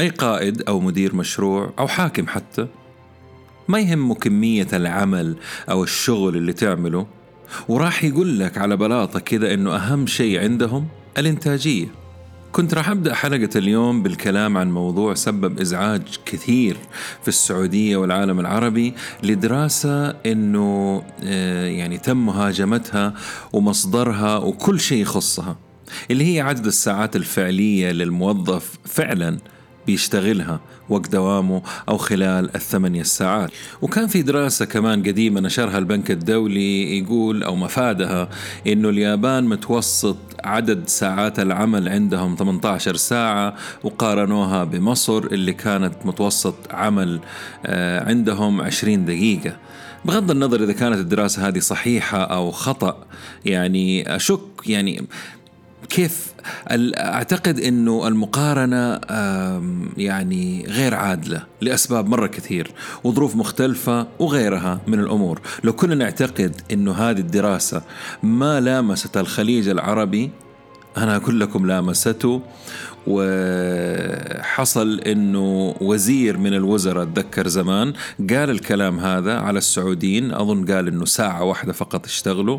أي قائد أو مدير مشروع أو حاكم حتى ما يهمه كمية العمل أو الشغل اللي تعمله وراح يقول لك على بلاطة كذا إنه أهم شيء عندهم الإنتاجية. كنت راح أبدأ حلقة اليوم بالكلام عن موضوع سبب إزعاج كثير في السعودية والعالم العربي لدراسة إنه آه، يعني تم مهاجمتها ومصدرها وكل شيء يخصها اللي هي عدد الساعات الفعلية للموظف فعلا. بيشتغلها وقت دوامه أو خلال الثمانية ساعات وكان في دراسة كمان قديمة نشرها البنك الدولي يقول أو مفادها إنه اليابان متوسط عدد ساعات العمل عندهم 18 ساعة وقارنوها بمصر اللي كانت متوسط عمل آه، عندهم 20 دقيقة. بغض النظر إذا كانت الدراسة هذه صحيحة أو خطأ يعني أشك يعني كيف أعتقد إنه المقارنة يعني غير عادلة لأسباب مرة كثير وظروف مختلفة وغيرها من الأمور. لو كنا نعتقد إنه هذه الدراسة ما لامست الخليج العربي أنا أقول لكم لامسته. وحصل إنه وزير من الوزراء اتذكر زمان قال الكلام هذا على السعوديين أظن قال إنه ساعة واحدة فقط اشتغلوا.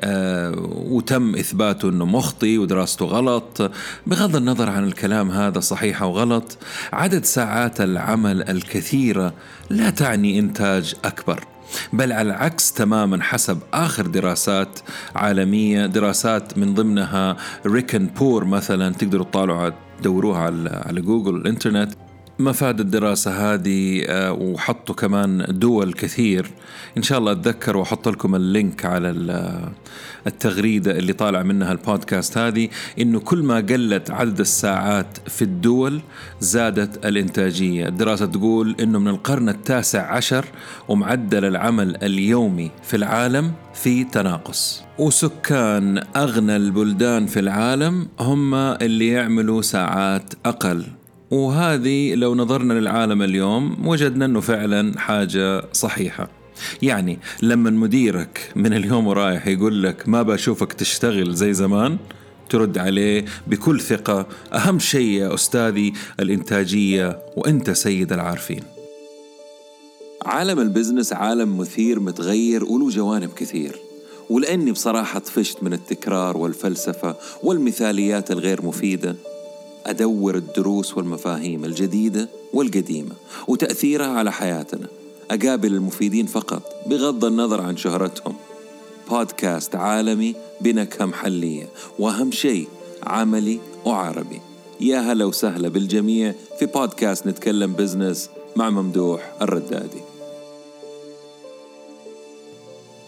آه وتم إثباته إنه مخطي ودراسته غلط. بغض النظر عن الكلام هذا صحيح أو غلط عدد ساعات العمل الكثيرة لا تعني إنتاج أكبر. بل على العكس تماما حسب آخر دراسات عالمية دراسات من ضمنها ريكن بور مثلا تقدروا تطالعوا تدوروها على جوجل الإنترنت. مفاد الدراسة هذه آه، وحطوا كمان دول كثير. إن شاء الله أتذكر وأحط لكم اللينك على التغريدة اللي طالع منها البودكاست هذه إنه كل ما قلت عدد الساعات في الدول زادت الإنتاجية. الدراسة تقول إنه من القرن التاسع عشر ومعدل العمل اليومي في العالم في تناقص. وسكان أغنى البلدان في العالم هم اللي يعملوا ساعات أقل. وهذه لو نظرنا للعالم اليوم وجدنا أنه فعلا حاجة صحيحة. يعني لما مديرك من اليوم ورايح يقول لك ما بشوفك تشتغل زي زمان ترد عليه بكل ثقة أهم شيء يا أستاذي الإنتاجية وأنت سيد العارفين. عالم البزنس عالم مثير متغير وله جوانب كثير. ولأني بصراحة طفشت من التكرار والفلسفة والمثاليات الغير مفيدة. أدور الدروس والمفاهيم الجديدة والقديمة وتأثيرها على حياتنا. أقابل المفيدين فقط بغض النظر عن شهرتهم. بودكاست عالمي بنكهة محلية وأهم شيء عملي وعربي. يا هلا وسهلا بالجميع في بودكاست نتكلم بزنس مع ممدوح الردادي.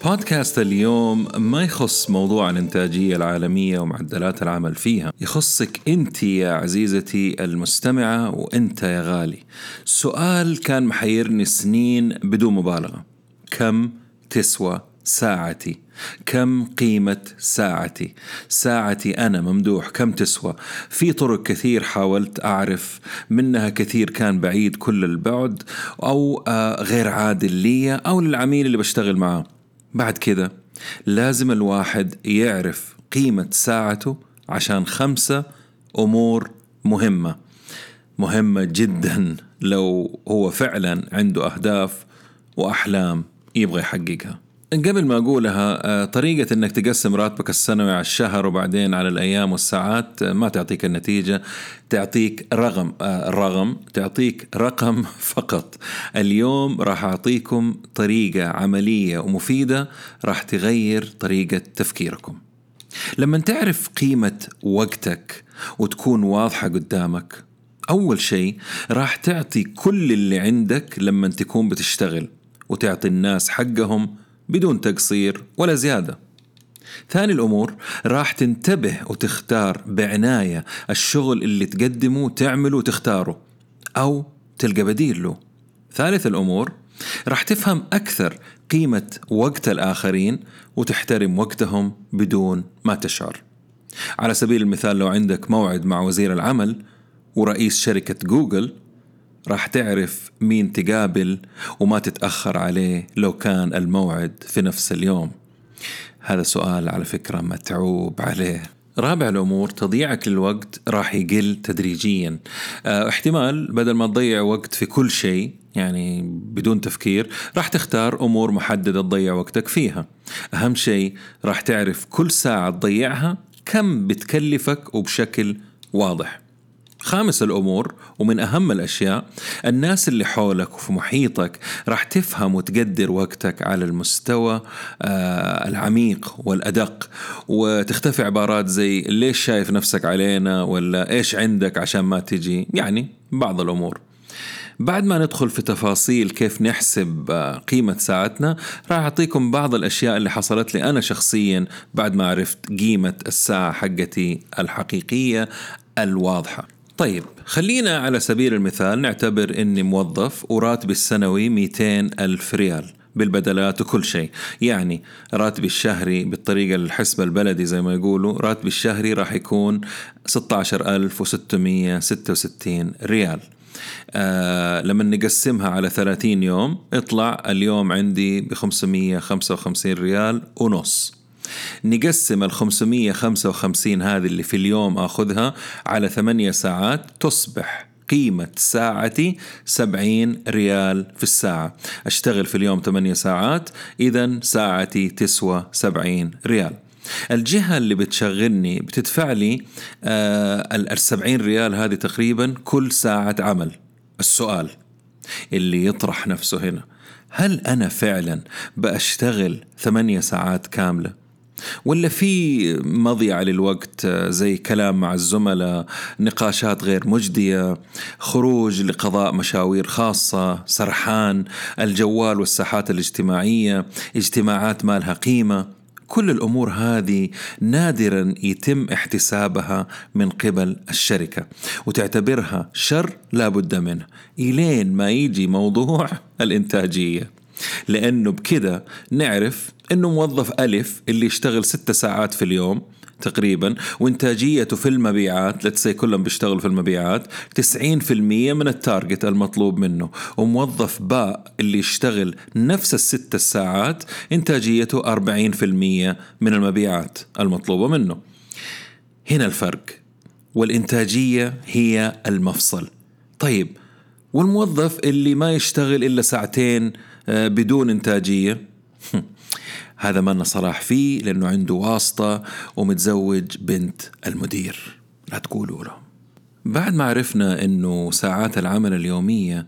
بودكاست اليوم ما يخص موضوع الإنتاجية العالمية ومعدلات العمل فيها. يخصك أنت يا عزيزتي المستمعة وأنت يا غالي. سؤال كان محيرني سنين بدون مبالغة. كم تسوى ساعتي؟ كم قيمة ساعتي؟ ساعتي أنا ممدوح كم تسوى؟ في طرق كثير حاولت أعرف منها كثير كان بعيد كل البعد أو آه، غير عادل لي أو للعميل اللي بشتغل معه بعد كذا لازم الواحد يعرف قيمة ساعته عشان خمسة أمور مهمة. مهمة جدا لو هو فعلا عنده أهداف وأحلام يبغى يحققها. قبل ما أقولها آه، طريقة إنك تقسم راتبك السنوي على الشهر وبعدين على الأيام والساعات آه، ما تعطيك النتيجة تعطيك رقم آه، رقم تعطيك رقم فقط. اليوم راح أعطيكم طريقة عملية ومفيدة راح تغير طريقة تفكيركم. لما تعرف قيمة وقتك وتكون واضحة قدامك أول شيء راح تعطي كل اللي عندك لما تكون بتشتغل وتعطي الناس حقهم بدون تقصير ولا زيادة. ثاني الأمور راح تنتبه وتختار بعناية الشغل اللي تقدمه تعمله وتختاره أو تلقى بديل له. ثالث الأمور راح تفهم أكثر قيمة وقت الآخرين وتحترم وقتهم بدون ما تشعر. على سبيل المثال لو عندك موعد مع وزير العمل ورئيس شركة جوجل راح تعرف مين تقابل وما تتأخر عليه لو كان الموعد في نفس اليوم. هذا سؤال على فكرة متعوب عليه. رابع الأمور تضييعك للوقت راح يقل تدريجيا. آه احتمال بدل ما تضيع وقت في كل شيء يعني بدون تفكير راح تختار أمور محددة تضيع وقتك فيها. أهم شيء راح تعرف كل ساعة تضيعها كم بتكلفك وبشكل واضح. خامس الأمور ومن أهم الأشياء الناس اللي حولك وفي محيطك راح تفهم وتقدر وقتك على المستوى آه العميق والأدق. وتختفي عبارات زي ليش شايف نفسك علينا ولا إيش عندك عشان ما تجي؟ يعني بعض الأمور. بعد ما ندخل في تفاصيل كيف نحسب آه، قيمة ساعتنا راح أعطيكم بعض الأشياء اللي حصلت لي أنا شخصيا بعد ما عرفت قيمة الساعة حقتي الحقيقية الواضحة. طيب خلينا على سبيل المثال نعتبر إني موظف وراتبي السنوي 200 ألف ريال بالبدلات وكل شيء. يعني راتبي الشهري بالطريقة الحسبة البلدي زي ما يقولوا راتبي الشهري راح يكون 16666 ريال. آه لما نقسمها على 30 يوم يطلع اليوم عندي ب 555 ريال ونص. نقسم ال 555 هذه اللي في اليوم آخذها على ثمانية ساعات تصبح قيمة ساعتي 70 ريال في الساعة. أشتغل في اليوم 8 ساعات إذا ساعتي تسوى 70 ريال. الجهة اللي بتشغلني بتدفع لي آه ال 70 ريال هذه تقريبا كل ساعة عمل. السؤال اللي يطرح نفسه هنا هل أنا فعلا بأشتغل ثمانية ساعات كاملة؟ ولا في مضيعة للوقت زي كلام مع الزملاء نقاشات غير مجدية خروج لقضاء مشاوير خاصة سرحان الجوال والساحات الاجتماعية اجتماعات ما لها قيمة. كل الأمور هذه نادرا يتم احتسابها من قبل الشركة وتعتبرها شر لا بد منه. إلين ما يجي موضوع الإنتاجية. لأنه بكذا نعرف إنه موظف ألف اللي يشتغل ست ساعات في اليوم تقريبا وانتاجيته في المبيعات لتسي كلهم بيشتغلوا في المبيعات 90% من التارجت المطلوب منه. وموظف باء اللي يشتغل نفس الست الساعات إنتاجيته 40% من المبيعات المطلوبة منه. هنا الفرق. والإنتاجية هي المفصل. طيب والموظف اللي ما يشتغل إلا ساعتين بدون إنتاجية. هذا ما صلاح فيه لأنه عنده واسطة ومتزوج بنت المدير. لا تقولوا له بعد ما عرفنا أنه ساعات العمل اليومية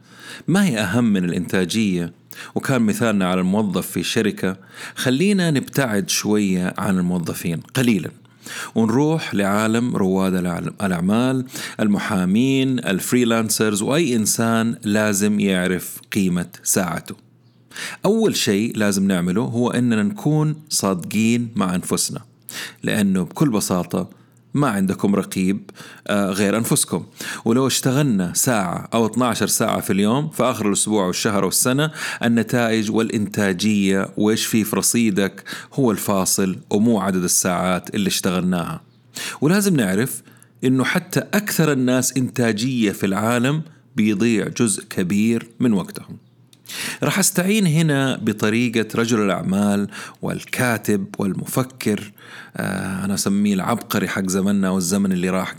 ما هي أهم من الإنتاجية وكان مثالنا على الموظف في شركة خلينا نبتعد شوية عن الموظفين قليلا. ونروح لعالم رواد الأعمال المحامين الفريلانسرز وأي إنسان لازم يعرف قيمة ساعته. أول شيء لازم نعمله هو أننا نكون صادقين مع أنفسنا لأنه بكل بساطة ما عندكم رقيب آه، غير أنفسكم. ولو اشتغلنا ساعة أو 12 ساعة في اليوم في آخر الأسبوع والشهر والسنة النتائج والإنتاجية وإيش في في رصيدك هو الفاصل ومو عدد الساعات اللي اشتغلناها. ولازم نعرف إنه حتى أكثر الناس إنتاجية في العالم بيضيع جزء كبير من وقتهم. راح أستعين هنا بطريقة رجل الأعمال والكاتب والمفكر آه أنا أسميه العبقري حق زمننا والزمن اللي راح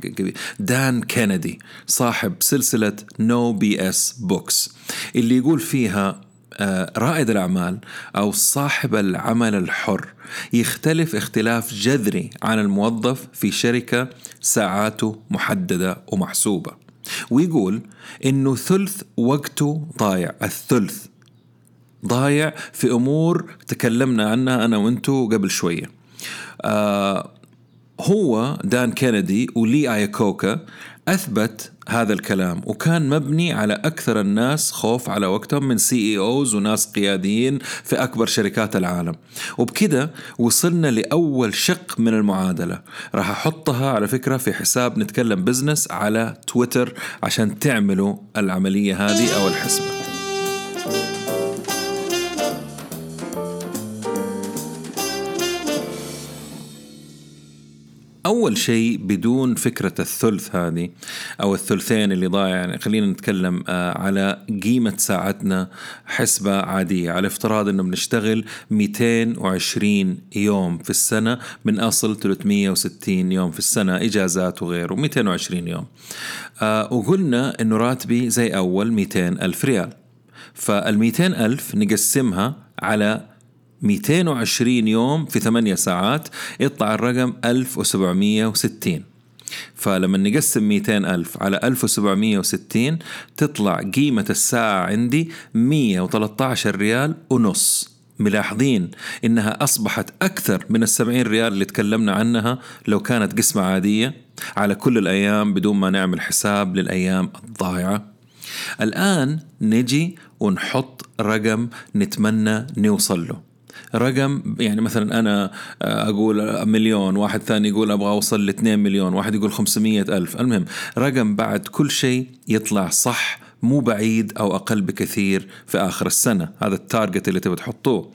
دان كينيدي صاحب سلسلة No BS books اللي يقول فيها آه رائد الأعمال أو صاحب العمل الحر يختلف اختلاف جذري عن الموظف في شركة ساعاته محددة ومحسوبة. ويقول إنه ثلث وقته ضايع. الثلث ضايع في أمور تكلمنا عنها أنا وأنتو قبل شوية. آه هو دان كينيدي ولي ايكوكا أثبت هذا الكلام. وكان مبني على أكثر الناس خوف على وقتهم من CEOs وناس قياديين في أكبر شركات العالم. وبكده وصلنا لأول شق من المعادلة. راح أحطها على فكرة في حساب نتكلم بزنس على تويتر عشان تعملوا العملية هذه أو الحسبة. أول شيء بدون فكرة الثلث هذه أو الثلثين اللي ضايع يعني خلينا نتكلم آه، على قيمة ساعتنا حسبة عادية. على افتراض أنه بنشتغل 220 يوم في السنة من أصل 360 يوم في السنة إجازات وغيره 220 يوم. آه، وقلنا أنه راتبي زي أول 200 ألف ريال. فال 200 ألف نقسمها على 220 يوم في 8 ساعات يطلع الرقم 1760 فلما نقسم 200 ألف على 1760 تطلع قيمة الساعة عندي 113 ريال ونص. ملاحظين إنها أصبحت أكثر من السبعين ريال اللي تكلمنا عنها لو كانت قسمة عادية على كل الأيام بدون ما نعمل حساب للأيام الضائعة الآن نجي ونحط رقم نتمنى نوصل له. رقم يعني مثلا أنا آه، أقول مليون واحد ثاني يقول أبغى أوصل ل 2 مليون واحد يقول 500 ألف. المهم رقم بعد كل شيء يطلع صح مو بعيد أو أقل بكثير في آخر السنة. هذا التارجت اللي تبي تحطوه.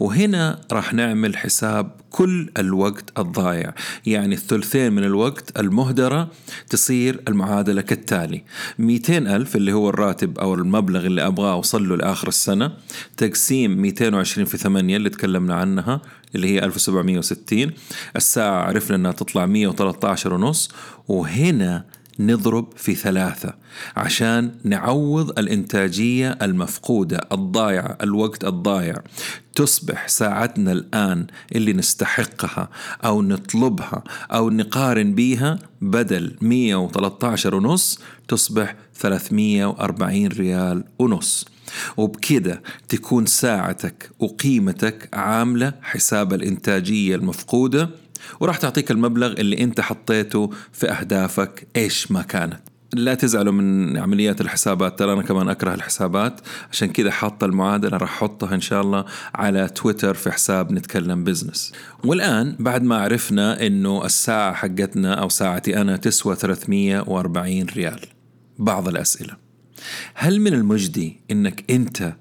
وهنا راح نعمل حساب كل الوقت الضايع. يعني الثلثين من الوقت المهدرة تصير المعادلة كالتالي. 200 ألف اللي هو الراتب أو المبلغ اللي أبغاه أوصل له لآخر السنة. تقسيم 220 في 8 اللي تكلمنا عنها اللي هي 1760 الساعة عرفنا أنها تطلع 113 ونص. وهنا نضرب في ثلاثة عشان نعوض الإنتاجية المفقودة الضايعة الوقت الضايع. تصبح ساعتنا الآن اللي نستحقها أو نطلبها أو نقارن بيها بدل 113 ونص تصبح 340 ريال ونص. وبكده تكون ساعتك وقيمتك عاملة حساب الإنتاجية المفقودة وراح تعطيك المبلغ اللي انت حطيته في أهدافك. إيش ما كانت. لا تزعلوا من عمليات الحسابات. ترى أنا كمان أكره الحسابات. عشان كذا حاطه المعادلة. راح أحطها إن شاء الله على تويتر في حساب نتكلم بزنس. والآن بعد ما عرفنا إنه الساعة حقتنا أو ساعتي أنا تسوى 340 ريال. بعض الأسئلة. هل من المجدي إنك أنت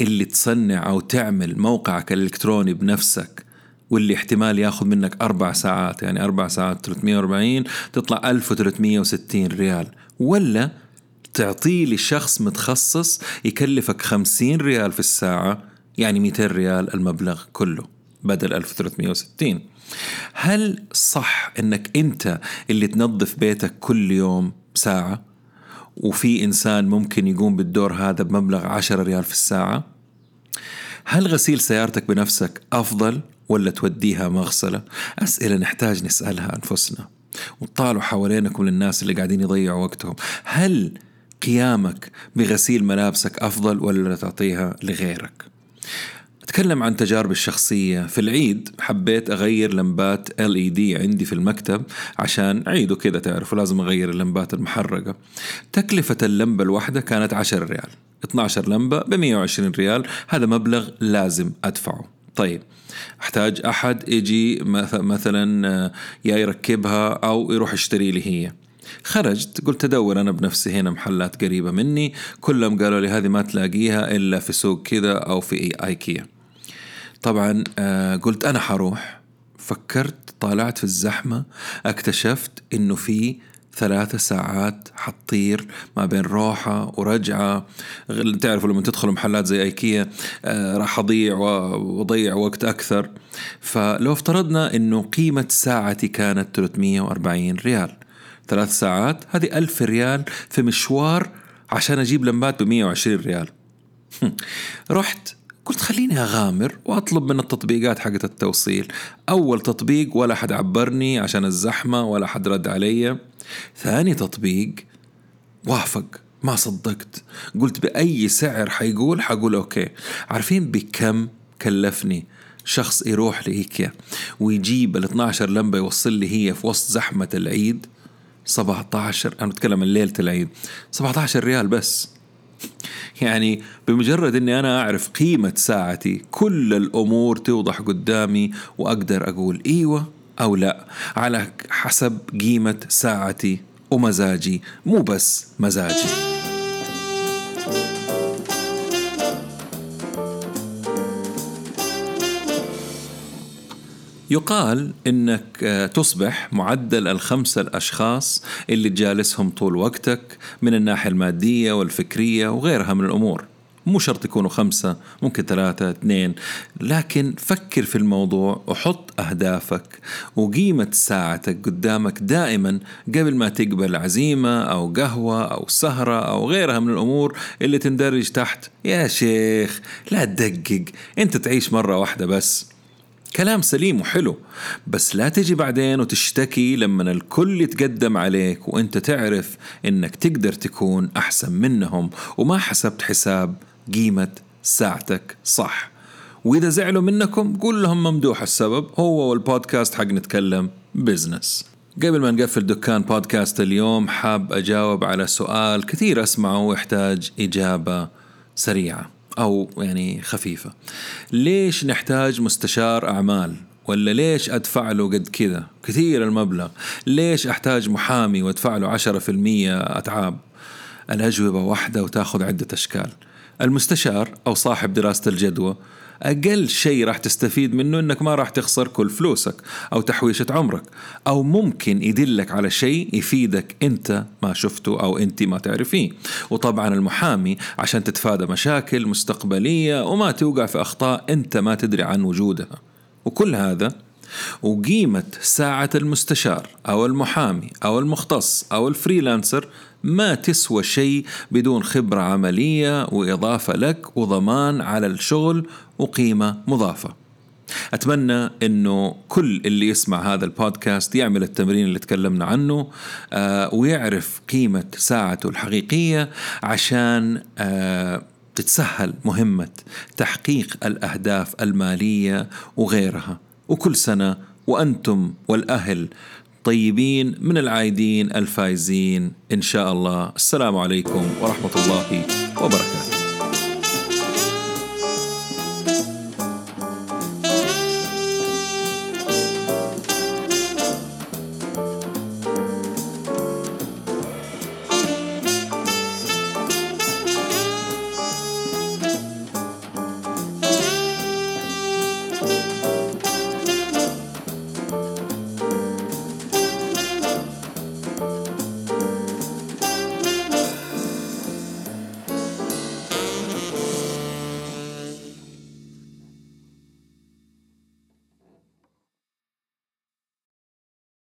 اللي تصنع أو تعمل موقعك الإلكتروني بنفسك واللي احتمال ياخذ منك أربع ساعات يعني أربع ساعات 340 تطلع 1360 ريال. ولا تعطيه لشخص متخصص يكلفك 50 ريال في الساعة يعني 200 ريال المبلغ كله بدل 1360 هل صح إنك أنت اللي تنظف بيتك كل يوم ساعة؟ وفي إنسان ممكن يقوم بالدور هذا بمبلغ 10 ريال في الساعة؟ هل غسيل سيارتك بنفسك أفضل؟ ولا توديها مغسلة؟ أسئلة نحتاج نسألها أنفسنا. وطالوا حوالينكم للناس اللي قاعدين يضيعوا وقتهم. هل قيامك بغسيل ملابسك أفضل ولا تعطيها لغيرك؟ أتكلم عن تجاربي الشخصية. في العيد حبيت أغير لمبات LED عندي في المكتب عشان عيد وكذا تعرفوا لازم أغير اللمبات المحرقة. تكلفة اللمبة الواحدة كانت 10 ريال. 12 لمبة ب 120 ريال. هذا مبلغ لازم أدفعه. طيب أحتاج أحد يجي مثلا آه، يا يركبها أو يروح يشتري لي هي. خرجت قلت أدور أنا بنفسي هنا محلات قريبة مني. كلهم قالوا لي هذه ما تلاقيها إلا في سوق كذا أو في إيكيا. طبعا آه، قلت أنا حروح. فكرت طالعت في الزحمة اكتشفت إنه في ثلاثة ساعات حتطير ما بين روحة ورجعة. تعرفوا لما تدخلوا محلات زي ايكيا آه راح اضيع واضيع وقت أكثر. فلو افترضنا انه قيمة ساعتي كانت 340 ريال. ثلاث ساعات هذه ألف ريال في مشوار عشان أجيب لمبات ب 120 ريال. رحت قلت خليني أغامر وأطلب من التطبيقات حقت التوصيل. أول تطبيق ولا حد عبرني عشان الزحمة ولا حد رد علي. ثاني تطبيق وافق ما صدقت. قلت بأي سعر حيقول؟ حقول أوكي. عارفين بكم كلفني شخص يروح لإيكيا ويجيب ال 12 لمبة يوصل لي هي في وسط زحمة العيد؟ 17 أنا بتكلم عن ليلة العيد. 17 ريال بس. يعني بمجرد إني أنا أعرف قيمة ساعتي كل الأمور توضح قدامي وأقدر أقول إيوه. أو لا على حسب قيمة ساعتي ومزاجي مو بس مزاجي يقال إنك آه، تصبح معدل الخمسة الأشخاص اللي تجالسهم طول وقتك من الناحية المادية والفكرية وغيرها من الأمور. مو شرط يكونوا خمسة ممكن ثلاثة اثنين. لكن فكر في الموضوع وحط أهدافك وقيمة ساعتك قدامك دائما قبل ما تقبل عزيمة أو قهوة أو سهرة أو غيرها من الأمور اللي تندرج تحت. يا شيخ لا تدقق. أنت تعيش مرة واحدة بس. كلام سليم وحلو. بس لا تجي بعدين وتشتكي لما الكل يتقدم عليك وأنت تعرف إنك تقدر تكون أحسن منهم وما حسبت حساب. قيمة ساعتك صح. وإذا زعلوا منكم قول لهم ممدوح السبب هو والبودكاست حق نتكلم بزنس قبل ما نقفل دكان بودكاست اليوم حاب أجاوب على سؤال كثير أسمعه ويحتاج إجابة سريعة أو يعني خفيفة. ليش نحتاج مستشار أعمال؟ ولا ليش أدفع له قد كذا؟ كثير المبلغ. ليش أحتاج محامي وأدفع له عشرة في المية أتعاب؟ الأجوبة واحدة وتأخذ عدة أشكال. المستشار أو صاحب دراسة الجدوى أقل شيء راح تستفيد منه أنك ما راح تخسر كل فلوسك أو تحويشة عمرك أو ممكن يدلك على شيء يفيدك أنت ما شفته أو أنت ما تعرفيه. وطبعا المحامي عشان تتفادى مشاكل مستقبلية وما توقع في أخطاء أنت ما تدري عن وجودها. وكل هذا وقيمة ساعة المستشار أو المحامي أو المختص أو الفريلانسر ما تسوى شيء بدون خبرة عملية وإضافة لك وضمان على الشغل وقيمة مضافة. أتمنى أنه كل اللي يسمع هذا البودكاست يعمل التمرين اللي تكلمنا عنه آه ويعرف قيمة ساعته الحقيقية عشان آه تتسهل مهمة تحقيق الأهداف المالية وغيرها. وكل سنة وأنتم والأهل طيبين من العايدين الفايزين إن شاء الله. السلام عليكم ورحمة الله وبركاته.